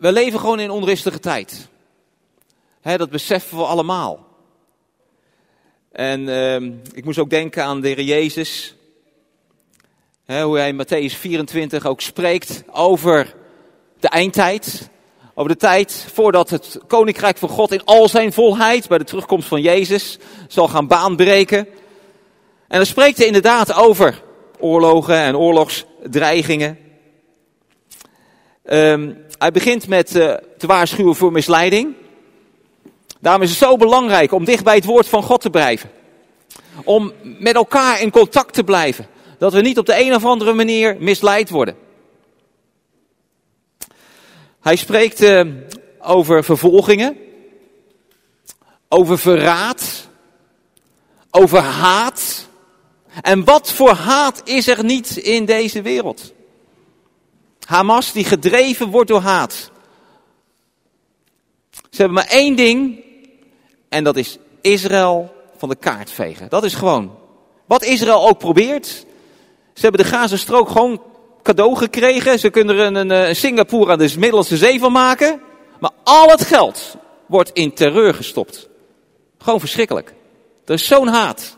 we leven gewoon in onrustige tijd. Hè, dat beseffen we allemaal. En ehm, ik moest ook denken aan de Heer Jezus. Hè, hoe hij in Matthäus 24 ook spreekt over de eindtijd. Over de tijd voordat het koninkrijk van God in al zijn volheid, bij de terugkomst van Jezus, zal gaan baanbreken. En dan spreekt hij inderdaad over oorlogen en oorlogsdreigingen. Ehm, hij begint met uh, te waarschuwen voor misleiding. Daarom is het zo belangrijk om dicht bij het woord van God te blijven. Om met elkaar in contact te blijven. Dat we niet op de een of andere manier misleid worden. Hij spreekt uh, over vervolgingen, over verraad, over haat. En wat voor haat is er niet in deze wereld? Hamas die gedreven wordt door haat. Ze hebben maar één ding en dat is Israël van de kaart vegen. Dat is gewoon wat Israël ook probeert. Ze hebben de Gazastrook gewoon cadeau gekregen. Ze kunnen er een, Singapore aan de Middellandse Zee van maken. Maar al het geld wordt in terreur gestopt. Gewoon verschrikkelijk. Er is zo'n haat.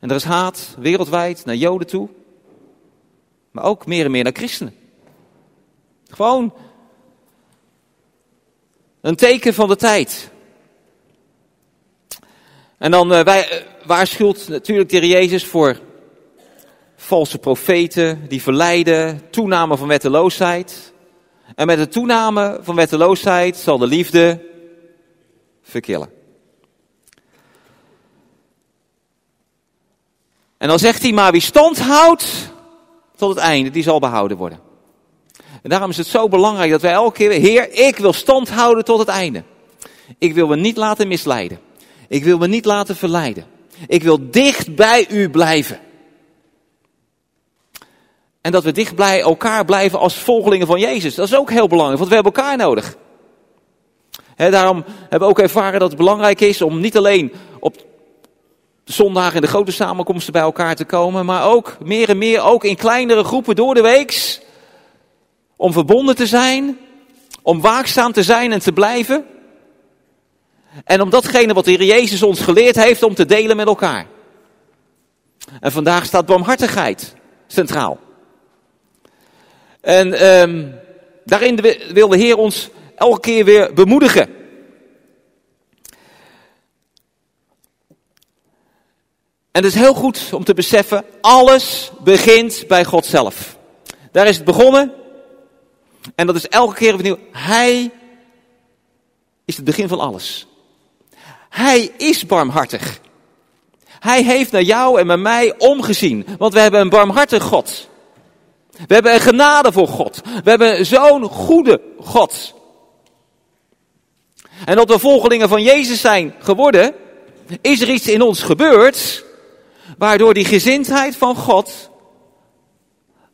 En er is haat wereldwijd naar Joden toe. Maar ook meer en meer naar christenen. Gewoon een teken van de tijd. En dan uh, wij, uh, waarschuwt natuurlijk de Jezus voor valse profeten die verleiden, toename van wetteloosheid. En met de toename van wetteloosheid zal de liefde verkillen. En dan zegt hij, maar wie stand houdt tot het einde, die zal behouden worden. En daarom is het zo belangrijk dat wij elke keer, Heer, ik wil stand houden tot het einde. Ik wil me niet laten misleiden. Ik wil me niet laten verleiden. Ik wil dicht bij u blijven. En dat we dicht bij elkaar blijven als volgelingen van Jezus. Dat is ook heel belangrijk, want we hebben elkaar nodig. Daarom hebben we ook ervaren dat het belangrijk is om niet alleen op zondag in de grote samenkomsten bij elkaar te komen, maar ook meer en meer ook in kleinere groepen door de weeks. Om verbonden te zijn, om waakzaam te zijn en te blijven. En om datgene wat de Heer Jezus ons geleerd heeft om te delen met elkaar. En vandaag staat barmhartigheid centraal. En um, daarin wil de Heer ons elke keer weer bemoedigen. En het is heel goed om te beseffen, alles begint bij God zelf. Daar is het begonnen. En dat is elke keer opnieuw. Hij is het begin van alles. Hij is barmhartig. Hij heeft naar jou en naar mij omgezien. Want we hebben een barmhartig God. We hebben een genade voor God. We hebben zo'n goede God. En dat we volgelingen van Jezus zijn geworden, is er iets in ons gebeurd, waardoor die gezindheid van God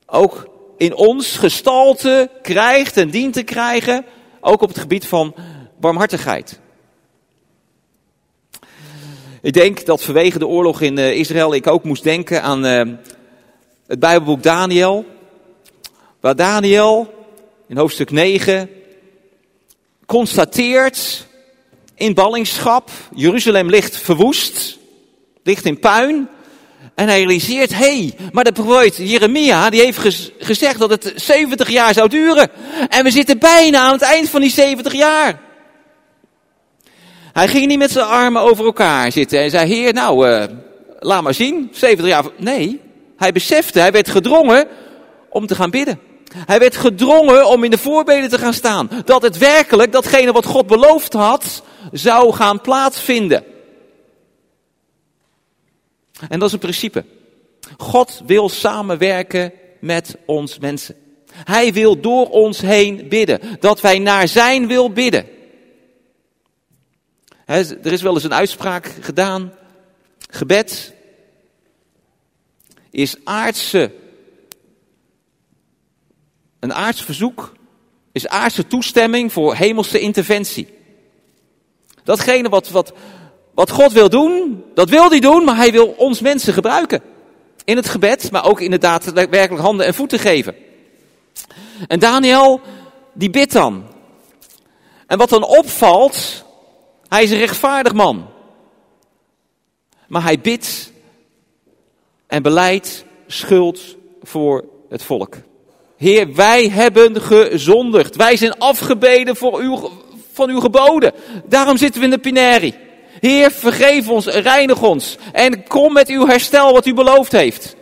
ook in ons gestalte krijgt en dient te krijgen, ook op het gebied van barmhartigheid. Ik denk dat vanwege de oorlog in uh, Israël ik ook moest denken aan uh, het Bijbelboek Daniel. Waar Daniel in hoofdstuk 9 constateert in ballingschap, Jeruzalem ligt verwoest, ligt in puin. En hij realiseert, hey, maar de profeet Jeremia, die heeft gez gezegd dat het 70 jaar zou duren. En we zitten bijna aan het eind van die 70 jaar. Hij ging niet met zijn armen over elkaar zitten en zei, heer, nou, uh, laat maar zien, 70 jaar. Nee, hij besefte, hij werd gedrongen om te gaan bidden. Hij werd gedrongen om in de voorbeden te gaan staan. Dat het werkelijk, datgene wat God beloofd had, zou gaan plaatsvinden. En dat is een principe. God wil samenwerken met ons mensen. Hij wil door ons heen bidden. Dat wij naar zijn wil bidden. er is wel eens een uitspraak gedaan. Gebed is aardse. Een aards verzoek is aardse toestemming voor hemelse interventie. Datgene wat, wat, wat God wil doen, dat wil hij doen, maar hij wil ons mensen gebruiken. In het gebed, maar ook inderdaad werkelijk handen en voeten geven. En Daniel, die bidt dan. En wat dan opvalt, hij is een rechtvaardig man. Maar hij bidt en beleidt schuld voor het volk. Heer, wij hebben gezondigd. Wij zijn afgebeden voor uw, van uw geboden. Daarom zitten we in de Pineri. Heer, vergeef ons, reinig ons. En kom met uw herstel wat u beloofd heeft.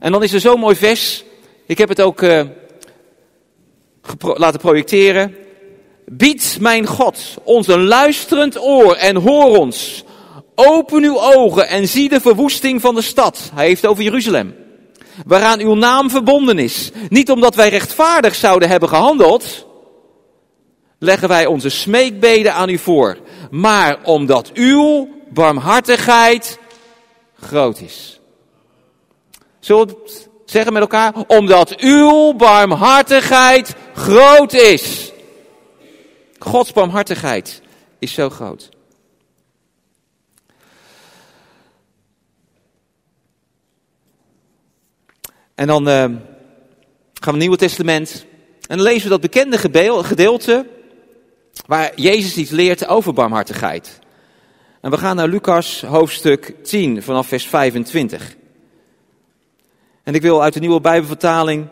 En dan is er zo'n mooi vers. Ik heb het ook uh, laten projecteren. Bied mijn God ons een luisterend oor en hoor ons. Open uw ogen en zie de verwoesting van de stad. Hij heeft over Jeruzalem. Waaraan uw naam verbonden is. Niet omdat wij rechtvaardig zouden hebben gehandeld. Leggen wij onze smeekbeden aan u voor. Maar omdat uw barmhartigheid groot is. Zullen we het zeggen met elkaar? Omdat uw barmhartigheid groot is. Gods barmhartigheid is zo groot. En dan uh, gaan we het Nieuwe Testament. En dan lezen we dat bekende gedeelte waar Jezus iets leert over barmhartigheid. En we gaan naar Lucas hoofdstuk 10 vanaf vers 25. En ik wil uit de nieuwe Bijbelvertaling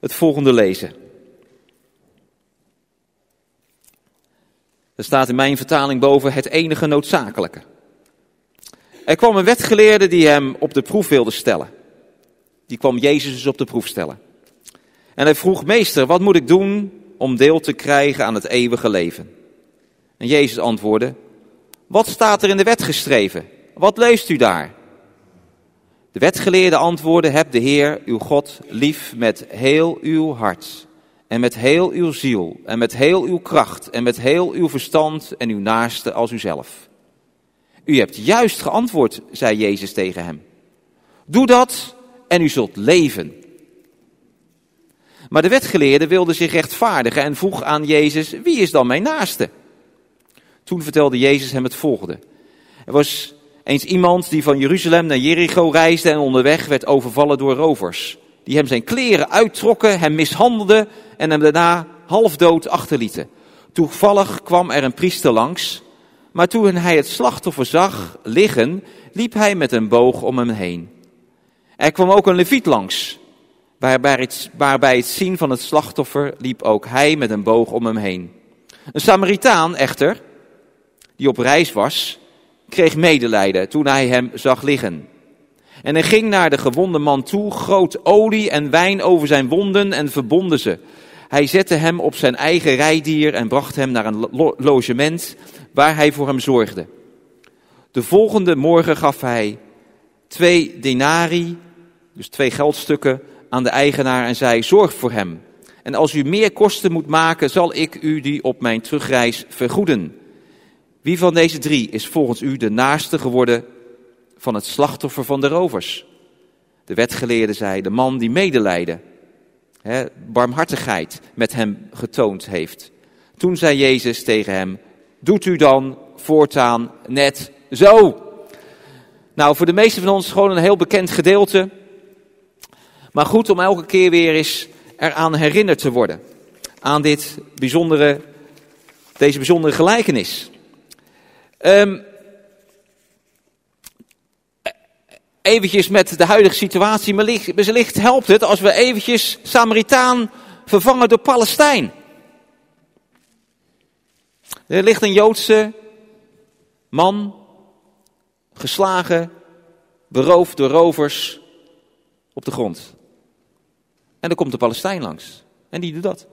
het volgende lezen. Er staat in mijn vertaling boven het enige noodzakelijke. Er kwam een wetgeleerde die hem op de proef wilde stellen. Die kwam Jezus dus op de proef stellen. En hij vroeg, meester, wat moet ik doen om deel te krijgen aan het eeuwige leven? En Jezus antwoordde, wat staat er in de wet geschreven? Wat leest u daar? De wetgeleerde antwoordde, heb de Heer, uw God, lief met heel uw hart en met heel uw ziel en met heel uw kracht en met heel uw verstand en uw naaste als uzelf. U hebt juist geantwoord, zei Jezus tegen hem. Doe dat en u zult leven. Maar de wetgeleerde wilde zich rechtvaardigen en vroeg aan Jezus, wie is dan mijn naaste? Toen vertelde Jezus hem het volgende. Er was eens iemand die van Jeruzalem naar Jericho reisde en onderweg werd overvallen door rovers. Die hem zijn kleren uittrokken, hem mishandelden en hem daarna half dood achterlieten. Toevallig kwam er een priester langs, maar toen hij het slachtoffer zag liggen, liep hij met een boog om hem heen. Er kwam ook een leviet langs, waarbij het, waarbij het zien van het slachtoffer liep ook hij met een boog om hem heen. Een Samaritaan echter, die op reis was, kreeg medelijden toen hij hem zag liggen. En hij ging naar de gewonde man toe, groot olie en wijn over zijn wonden en verbonden ze. Hij zette hem op zijn eigen rijdier en bracht hem naar een logement waar hij voor hem zorgde. De volgende morgen gaf hij twee denari, dus twee geldstukken, aan de eigenaar en zei: Zorg voor hem. En als u meer kosten moet maken, zal ik u die op mijn terugreis vergoeden. Wie van deze drie is volgens u de naaste geworden van het slachtoffer van de rovers? De wetgeleerde zei: De man die medelijden, hè, barmhartigheid met hem getoond heeft. Toen zei Jezus tegen hem: Doet u dan voortaan net zo? Nou, voor de meesten van ons gewoon een heel bekend gedeelte. Maar goed om elke keer weer eens eraan herinnerd te worden. Aan dit bijzondere, deze bijzondere gelijkenis. Um, eventjes met de huidige situatie, wellicht helpt het als we eventjes Samaritaan vervangen door Palestijn. Er ligt een Joodse man, geslagen, beroofd door rovers, op de grond. En dan komt de Palestijn langs. En die doet dat.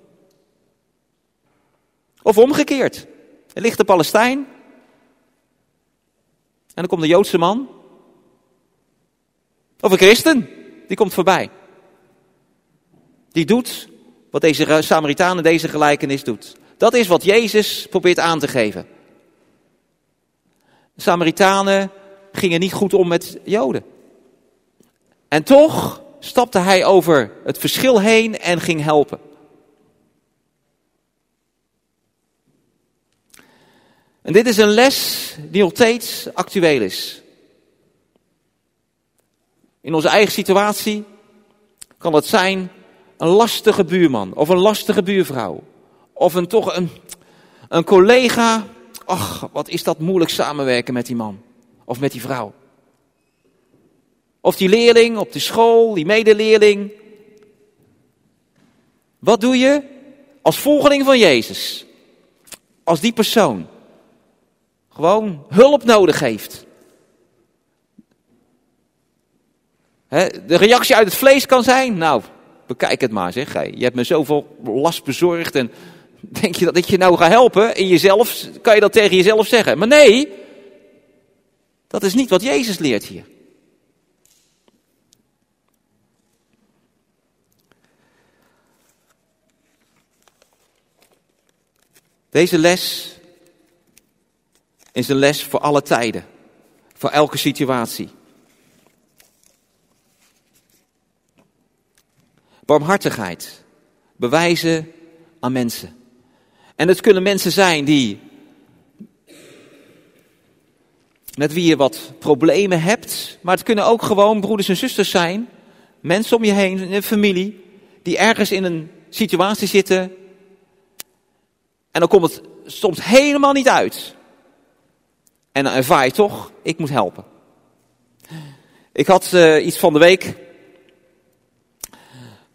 Of omgekeerd. Er ligt de Palestijn. En dan komt de Joodse man. Of een christen. Die komt voorbij. Die doet wat deze Samaritaan deze gelijkenis doet. Dat is wat Jezus probeert aan te geven. De Samaritanen gingen niet goed om met Joden. En toch stapte hij over het verschil heen en ging helpen. En dit is een les die nog steeds actueel is. In onze eigen situatie kan het zijn een lastige buurman of een lastige buurvrouw. Of een toch een, een collega. Ach, wat is dat moeilijk samenwerken met die man of met die vrouw. Of die leerling op de school, die medeleerling. Wat doe je als volgeling van Jezus? Als die persoon gewoon hulp nodig heeft. de reactie uit het vlees kan zijn, nou, bekijk het maar zeg. Je hebt me zoveel last bezorgd en denk je dat ik je nou ga helpen in jezelf? Kan je dat tegen jezelf zeggen? Maar nee, dat is niet wat Jezus leert hier. Deze les is een les voor alle tijden, voor elke situatie. Barmhartigheid, bewijzen aan mensen. En het kunnen mensen zijn die met wie je wat problemen hebt, maar het kunnen ook gewoon broeders en zusters zijn, mensen om je heen, een familie, die ergens in een situatie zitten en dan komt het soms helemaal niet uit. En dan ervaar je toch, ik moet helpen. Ik had uh, iets van de week.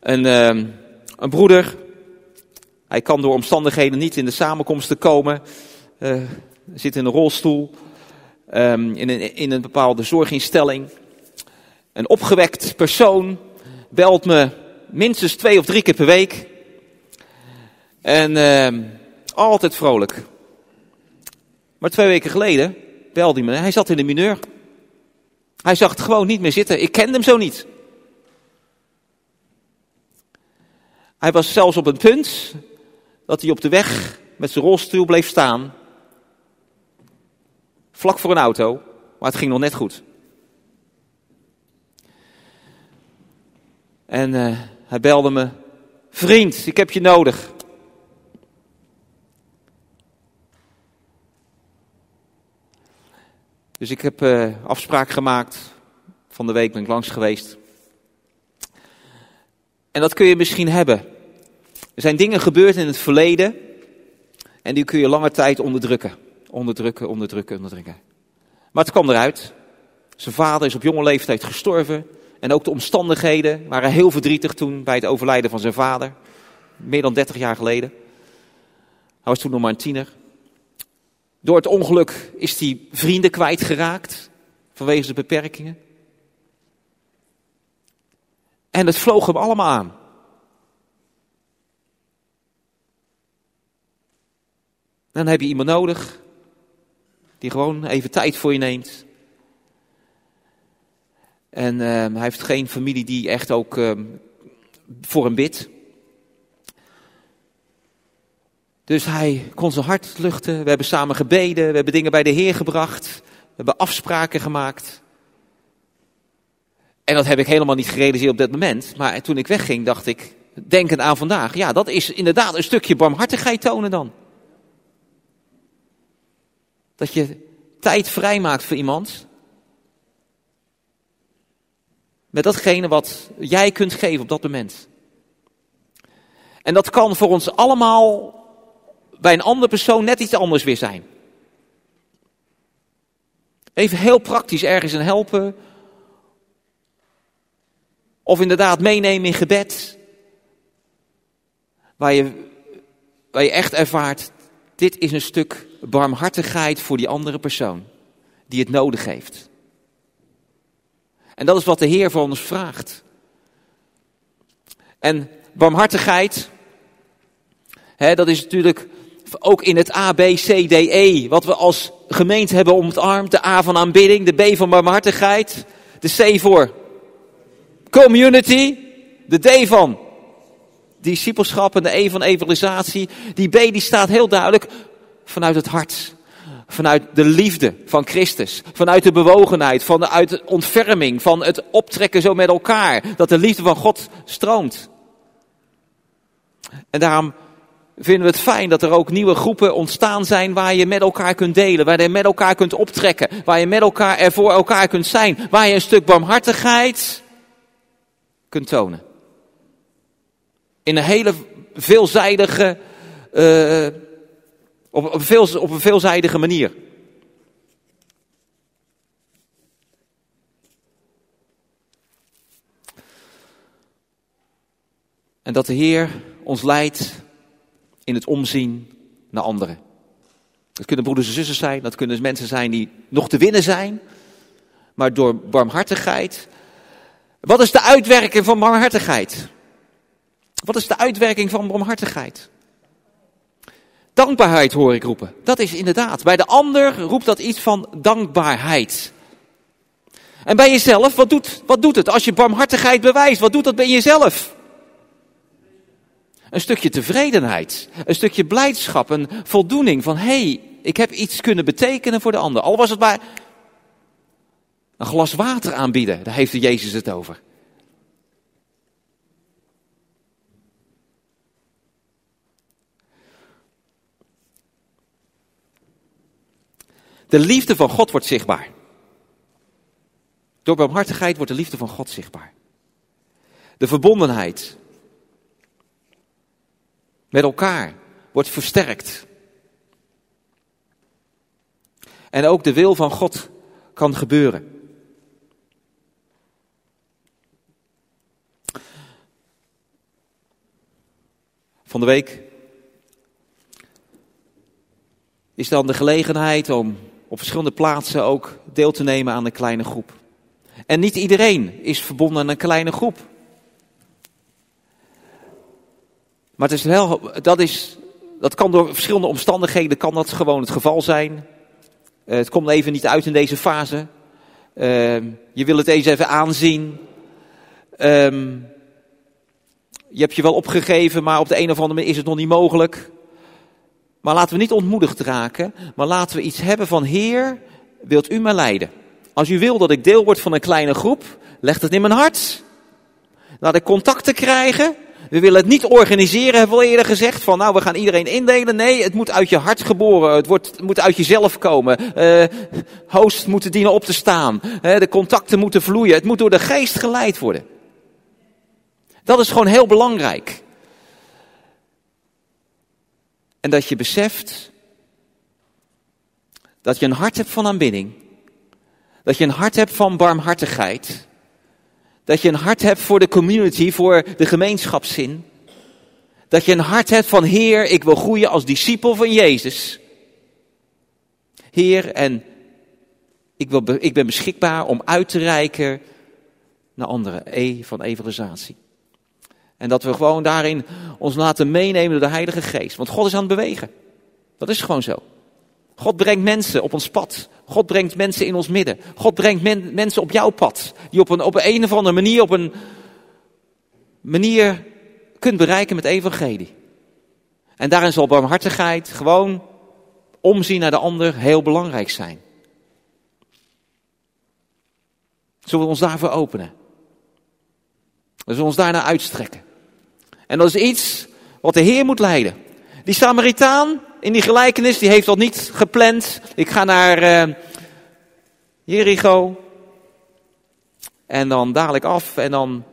Een, uh, een broeder. Hij kan door omstandigheden niet in de samenkomsten komen. Uh, zit in een rolstoel. Um, in, een, in een bepaalde zorginstelling. Een opgewekt persoon belt me minstens twee of drie keer per week. En uh, altijd vrolijk. Maar twee weken geleden belde hij me. Hij zat in de mineur. Hij zag het gewoon niet meer zitten. Ik kende hem zo niet. Hij was zelfs op een punt dat hij op de weg met zijn rolstoel bleef staan. Vlak voor een auto, maar het ging nog net goed. En uh, hij belde me: Vriend, ik heb je nodig. Dus ik heb uh, afspraak gemaakt. Van de week ben ik langs geweest. En dat kun je misschien hebben. Er zijn dingen gebeurd in het verleden. En die kun je lange tijd onderdrukken. Onderdrukken, onderdrukken, onderdrukken. Maar het kwam eruit. Zijn vader is op jonge leeftijd gestorven. En ook de omstandigheden waren heel verdrietig toen bij het overlijden van zijn vader. Meer dan 30 jaar geleden. Hij was toen nog maar een tiener. Door het ongeluk is hij vrienden kwijtgeraakt vanwege zijn beperkingen. En het vloog hem allemaal aan. Dan heb je iemand nodig die gewoon even tijd voor je neemt. En uh, hij heeft geen familie die echt ook uh, voor hem bidt. Dus hij kon zijn hart luchten. We hebben samen gebeden. We hebben dingen bij de Heer gebracht. We hebben afspraken gemaakt. En dat heb ik helemaal niet gerealiseerd op dat moment. Maar toen ik wegging, dacht ik, denkend aan vandaag. Ja, dat is inderdaad een stukje barmhartigheid tonen dan. Dat je tijd vrijmaakt voor iemand. Met datgene wat jij kunt geven op dat moment. En dat kan voor ons allemaal bij een andere persoon net iets anders weer zijn. Even heel praktisch ergens een helpen. Of inderdaad meenemen in gebed. Waar je, waar je echt ervaart, dit is een stuk barmhartigheid voor die andere persoon. Die het nodig heeft. En dat is wat de Heer voor ons vraagt. En barmhartigheid, hè, dat is natuurlijk ook in het A, B, C, D, E, wat we als gemeente hebben omarmd. De A van aanbidding, de B van barmhartigheid, de C voor community, de D van discipelschap en de E van evangelisatie. Die B die staat heel duidelijk vanuit het hart. Vanuit de liefde van Christus. Vanuit de bewogenheid, vanuit de ontferming, van het optrekken zo met elkaar. Dat de liefde van God stroomt. En daarom vinden we het fijn dat er ook nieuwe groepen ontstaan zijn waar je met elkaar kunt delen, waar je met elkaar kunt optrekken, waar je met elkaar er voor elkaar kunt zijn, waar je een stuk barmhartigheid kunt tonen. In een hele veelzijdige, uh, op, op, veel, op een veelzijdige manier. En dat de Heer ons leidt in het omzien naar anderen. Dat kunnen broeders en zussen zijn, dat kunnen mensen zijn die nog te winnen zijn, maar door barmhartigheid. Wat is de uitwerking van barmhartigheid? Wat is de uitwerking van barmhartigheid? Dankbaarheid hoor ik roepen. Dat is inderdaad. Bij de ander roept dat iets van dankbaarheid. En bij jezelf, wat doet, wat doet het? Als je barmhartigheid bewijst, wat doet dat bij jezelf? Een stukje tevredenheid, een stukje blijdschap, een voldoening van hé, hey, ik heb iets kunnen betekenen voor de ander. Al was het maar een glas water aanbieden, daar heeft Jezus het over. De liefde van God wordt zichtbaar. Door barmhartigheid wordt de liefde van God zichtbaar. De verbondenheid met elkaar wordt versterkt. En ook de wil van God kan gebeuren. Van de week is dan de gelegenheid om op verschillende plaatsen ook deel te nemen aan een kleine groep. En niet iedereen is verbonden aan een kleine groep. Maar het is wel, dat, is, dat kan door verschillende omstandigheden kan dat gewoon het geval zijn. Uh, het komt even niet uit in deze fase. Uh, je wil het eens even aanzien. Um, je hebt je wel opgegeven, maar op de een of andere manier is het nog niet mogelijk. Maar laten we niet ontmoedigd raken, maar laten we iets hebben van Heer, wilt u mij leiden? Als u wil dat ik deel word van een kleine groep, leg het in mijn hart. Laat ik contacten krijgen. We willen het niet organiseren, hebben we al eerder gezegd. Van nou, we gaan iedereen indelen. Nee, het moet uit je hart geboren. Het, wordt, moet uit jezelf komen. Uh, hosts moeten dienen op te staan. Uh, de contacten moeten vloeien. Het moet door de geest geleid worden. Dat is gewoon heel belangrijk. En dat je beseft dat je een hart hebt van aanbidding. Dat je een hart hebt van barmhartigheid. Dat je een hart hebt voor de community, voor de gemeenschapszin. Dat je een hart hebt van Heer, ik wil groeien als discipel van Jezus. Heer, en ik, wil, ik ben beschikbaar om uit te reiken naar anderen. E van evangelisatie. En dat we gewoon daarin ons laten meenemen door de Heilige Geest. Want God is aan het bewegen. Dat is gewoon zo. God brengt mensen op ons pad. God brengt mensen in ons midden. God brengt mensen op jouw pad. Die op een, op een, of andere manier, op een manier kunt bereiken met evangelie. En daarin zal barmhartigheid, gewoon omzien naar de ander, heel belangrijk zijn. Zullen we ons daarvoor openen? Zullen we ons daarna uitstrekken? En dat is iets wat de Heer moet leiden. Die Samaritaan in die gelijkenis, die heeft dat niet gepland. Ik ga naar uh, Jericho. En dan dadelijk af en dan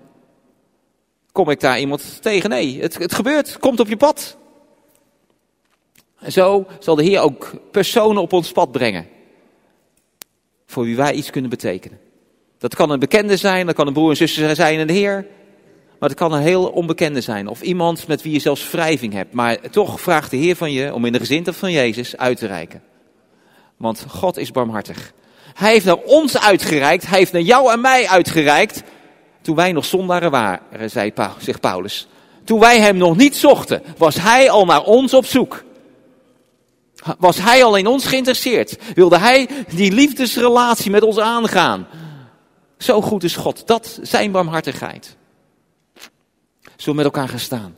kom ik daar iemand tegen. Nee, het, het gebeurt, komt op je pad. En zo zal de Heer ook personen op ons pad brengen. Voor wie wij iets kunnen betekenen. Dat kan een bekende zijn, dat kan een broer en zuster zijn in de Heer. Maar het kan een heel onbekende zijn. Of iemand met wie je zelfs wrijving hebt. Maar toch vraagt de Heer van je om in de gezindheid van Jezus uit te reiken. Want God is barmhartig. Hij heeft naar ons uitgereikt. Hij heeft naar jou en mij uitgereikt. Toen wij nog zondaren waren, zei zegt Paulus. Toen wij hem nog niet zochten, was hij al naar ons op zoek. Was hij al in ons geïnteresseerd? Wilde hij die liefdesrelatie met ons aangaan? Zo goed is God. Dat zijn barmhartigheid. Zullen we met elkaar gaan staan?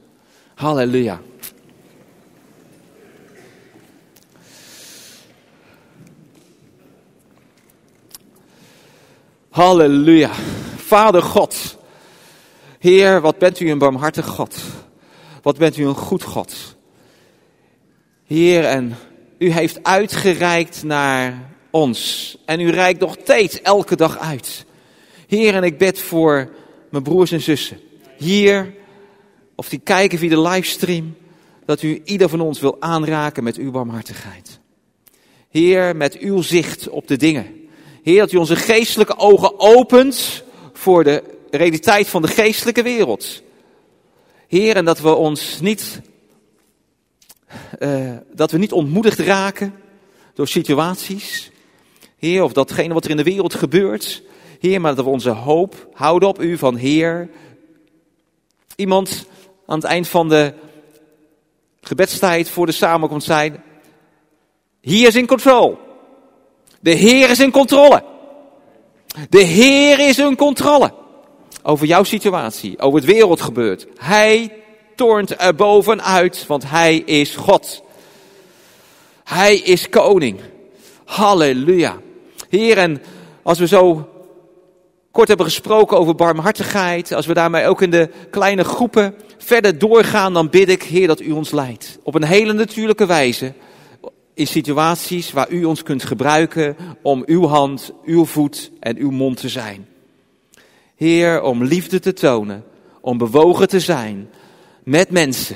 Halleluja. Halleluja. Vader God. Heer, wat bent u een barmhartig God. Wat bent u een goed God. Heer, en u heeft uitgereikt naar ons. En u reikt nog steeds elke dag uit. Heer, en ik bid voor mijn broers en zussen. Hier, of die kijken via de livestream. Dat u ieder van ons wil aanraken met uw barmhartigheid. Heer, met uw zicht op de dingen. Heer, dat u onze geestelijke ogen opent voor de realiteit van de geestelijke wereld. Heer, en dat we ons niet, uh, dat we niet ontmoedigd raken door situaties. Heer, of datgene wat er in de wereld gebeurt. Heer, maar dat we onze hoop houden op u van Heer. Iemand aan het eind van de gebedstijd voor de samenkomst zei, hier is in control. De Heer is in controle. De Heer is in controle. Over jouw situatie, over het wereldgebeurt. Hij toont er bovenuit, want Hij is God. Hij is koning. Halleluja. Heer, en als we zo kort hebben gesproken over barmhartigheid, als we daarmee ook in de kleine groepen verder doorgaan, dan bid ik, Heer, dat U ons leidt. Op een hele natuurlijke wijze in situaties waar u ons kunt gebruiken om uw hand, uw voet en uw mond te zijn. Heer, om liefde te tonen, om bewogen te zijn met mensen.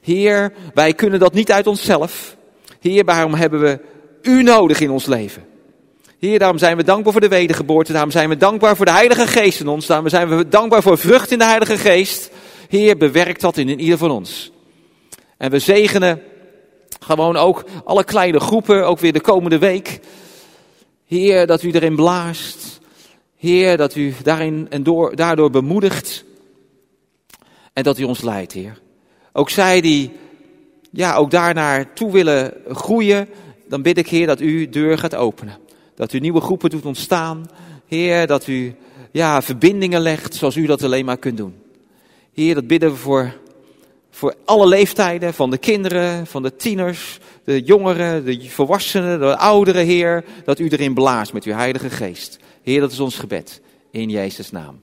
Heer, wij kunnen dat niet uit onszelf. Heer, waarom hebben we u nodig in ons leven? Heer, daarom zijn we dankbaar voor de wedergeboorte. Daarom zijn we dankbaar voor de Heilige Geest in ons. Daarom zijn we dankbaar voor vrucht in de Heilige Geest. Heer, bewerkt dat in ieder van ons. En we zegenen gewoon ook alle kleine groepen, ook weer de komende week. Heer, dat u erin blaast. Heer, dat u daarin en door, daardoor bemoedigt. En dat u ons leidt, Heer. Ook zij die ja, ook daar toe willen groeien, dan bid ik, Heer, dat u deur gaat openen. Dat u nieuwe groepen doet ontstaan. Heer, dat u ja, verbindingen legt zoals u dat alleen maar kunt doen. Heer, dat bidden we voor voor alle leeftijden, van de kinderen, van de tieners, de jongeren, de volwassenen, de ouderen, Heer, dat u erin blaast met uw Heilige Geest. Heer, dat is ons gebed. In Jezus' naam.